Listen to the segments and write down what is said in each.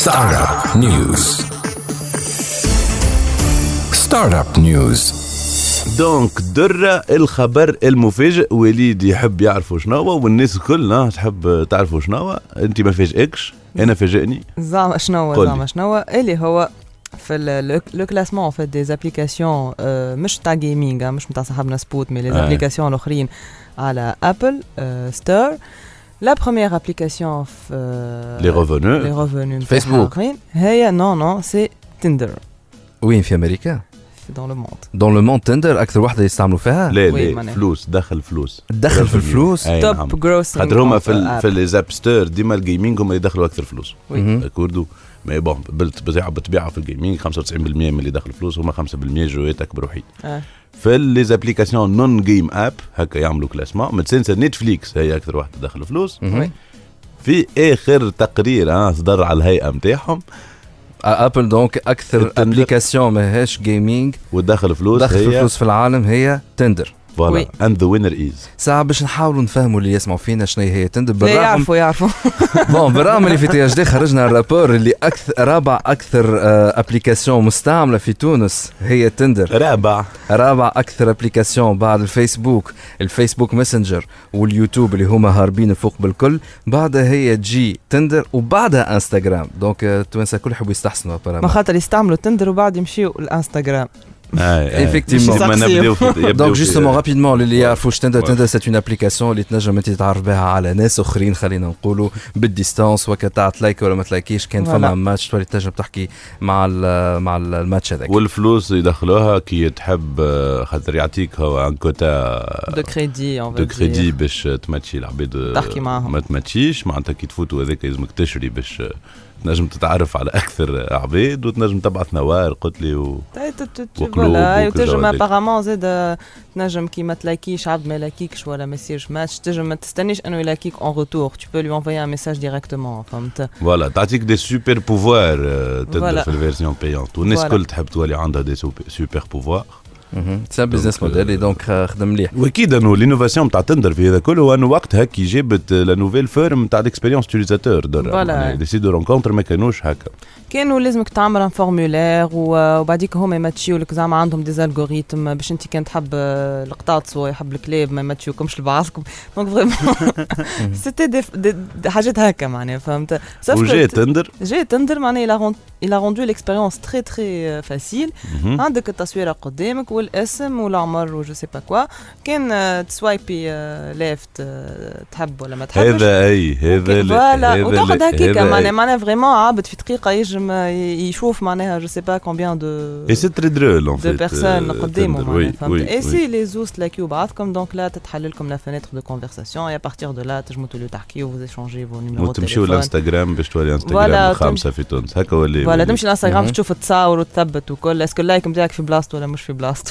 Startup News. Startup News. donc درة الخبر المفاجئ وليد يحب يعرفوا شنو والناس الكل تحب تعرفوا شنو أنت ما فاجئكش أنا فاجئني زعما شنو. زعما شنو اللي هو في le classement في des applications مش تاع gaming مش نتاع صاحبنا سبوت mais les آه. applications الأخرين على Apple Store لا بروميير ابليكاسيون في لي ريفونو لي ريفونو فيسبوك. هي نو نو سي تندر وين في امريكا دون لو موند دون لو موند تندر اكثر وحده يستعملوا فيها لا وي، لا معناها. فلوس دخل فلوس تدخل في الفلوس أي نعم. توب جروس خاطر هما في ال- في ليزاب ستور ديما الجيمنج هما اللي يدخلوا اكثر فلوس وي. مهم. كوردو مي بون بالطبيعه بالطبيعه في ال gaming 95% من اللي دخل فلوس هما 5% جوات اكبر وحيد. في les applications non game app هكا يعملوا classement متسنسر Netflix هي أكثر واحدة دخل فلوس. في آخر تقرير آه صدر على الهيئة نتاعهم Apple donc أكثر. application ماهيش gaming ودخل فلوس دخل هي فلوس في العالم هي Tinder voilà. And the winner is ساعة باش نحاولوا نفهموا اللي يسمعوا فينا شنو هي. Tinder لا بالرغم يعرفوا يعرفوا. bon بالرغم اللي في THD خرجنا ال rapport اللي أكثر رابع أكثر آه، application مستعملة في تونس هي Tinder. رابع. رابع أكثر application بعد ال Facebook ال Facebook Messenger وال YouTube اللي هما هاربين الفوق بالكل. بعدها هي تجي Tinder وبعدها Instagram donc آه، التوانسه الكل يحبوا يستحسنوا ما. خاطر يستعملوا Tinder وبعد يمشيوا ال Instagram Effectivement. ما نبداو في- يبداو donc في- justement rapidement للي يعرفوش Tinder Ouais. Tinder c'est une application اللي تنجم انت تتعرف بها على ناس اخرين خلينا نقولوا بال distance وكا تلايك ولا ما تلايكيش كان فما. ماتش تولي تنجم تحكي مع ال مع ال- الماتش هذاك والفلوس يدخلوها كي تحب خاطر يعطيك هو ان كوتا دو كريدي دو كريدي باش تماتشي العباد تحكي معاهم. ما تماتشيش معناتها كي تفوتوا هذاك لازمك تشري باش تنجم تتعرف على أكثر عباد وتنجم تبعث نوار قلت لي و... وقلوب فوالا وكل وتنجم هذيك. ابارامون زاد تنجم كي ما تلاقيش عبد ما يلاقيكش ولا ما يصيرش ماتش تنجم ما تستنيش انه يلاقيك اون روتور tu peux lui envoyer un message directement فهمت فوالا تعطيك دي سوبر بوفوار آه، تقدر فوالا. في الفيرسيون بيونت والناس فوالا. الكل تحب تولي عندها دي سوبر بوفوار ce business model donc خدم مليح واكيد انه l'innovation تاع Tinder في هذا كله هو انه وقتها كي جابت la nouvelle forme تاع ال expérience utilisateur voilà. des sites de rencontre ما كانوش هكا كانوا لازمك تعمل un formulaire وبعديك هما يماتشيو لك زعما عندهم des algorithmes باش انت كان تحب القطاط ويحب الكلاب ما يماتشيوكمش لبعضكم donc vraiment c'était حاجات هكا معناها فهمت وجا Tinder جاي Tinder معناها il a rendu l'expérience très très facile. مهم. عندك التصويره قدامك والاسم والعمر و je sais pas quoi كان آه، تسوايبي left تحب ولا ما تحبش هذا اي هذا ال- voilà هكاكا هذا معناها معناها vraiment عابد في دقيقه يجم آه، يشوف معناها je sais pas combien de et c'est très drôle de personnes قدامه معناها فهمت et si les زوز تلاقيو بعضكم donc لا تتحل لكم la fenêtre de conversation et à partir de là تجمو توليو تحكيو vous échangez vos numéros وتمشيو لانستغرام باش تولي انستغرام خامسه في تونس هكا ولا voilà تمشي لانستغرام. تشوف تصاور وتثبت وكل est-ce que ال like نتاعك في بلاصته ولا مش في بلاصته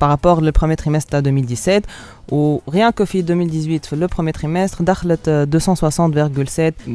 بارابور للبروميير تريمستر تاع 2017 و rien que في 2018 في لو بروميير تريمستر دخلت آه، 260.7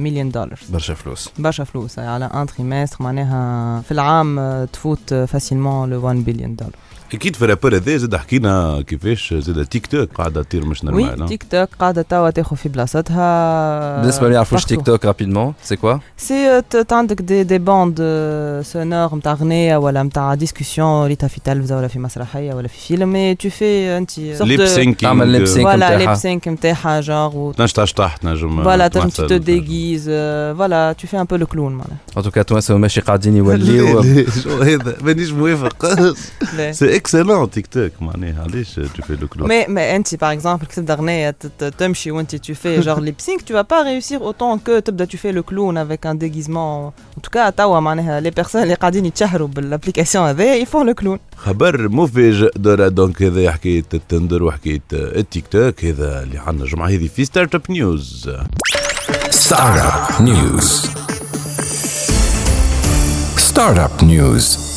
مليون دولار برشا فلوس برشا فلوس يعني على ان تريمستر معناها في العام آه، تفوت فاسيلمون لو 1 بليون دولار اكيد في الرابور هذا زاد حكينا كيفاش زاد تيك توك قاعده تطير مش وي نورمال تيك توك قاعدة توا تاخذ في بلاصتها بالنسبه اللي يعرفوش partout. تيك توك رابيدمون سي كوا سي ت- ت- عندك دي دي باند سونور نتاع غنية ولا نتاع ديسكسيون اللي في تلفزة ولا في مسرحية ولا في فيلم مي تو في انت ليب سينكينغ تعمل lip sync. فوالا نتاعها. ليب سينك نتاعها جونغ تنجم تشطح تنجم فوالا تنجم تمثل. تو ديغيز فوالا تو في ان بو لو كلون معناها ان توكا توانسه ماشي قاعدين يوليو لا، شو هذا مانيش موافق لا. سي اكسلون تيك توك معناها علاش تو في لو كلوب مي مي انت باغ اكزومبل كي تبدا غنية ت- ت- تمشي وانت تو في جونغ ليب سينك تو با ريوسير اوتون كو تبدا تو في لو كلون افيك ان ديغيزمون ان توكا توا معناها لي بيرسون اللي قاعدين يتشهروا بالابليكاسيون هذايا يفون لو كلون خبر مفاجئ دورا دونك هذا حكايه التندر وحكايه التيك توك هذا اللي عندنا الجمعه هذه في ستارت اب نيوز Startup News. Startup News.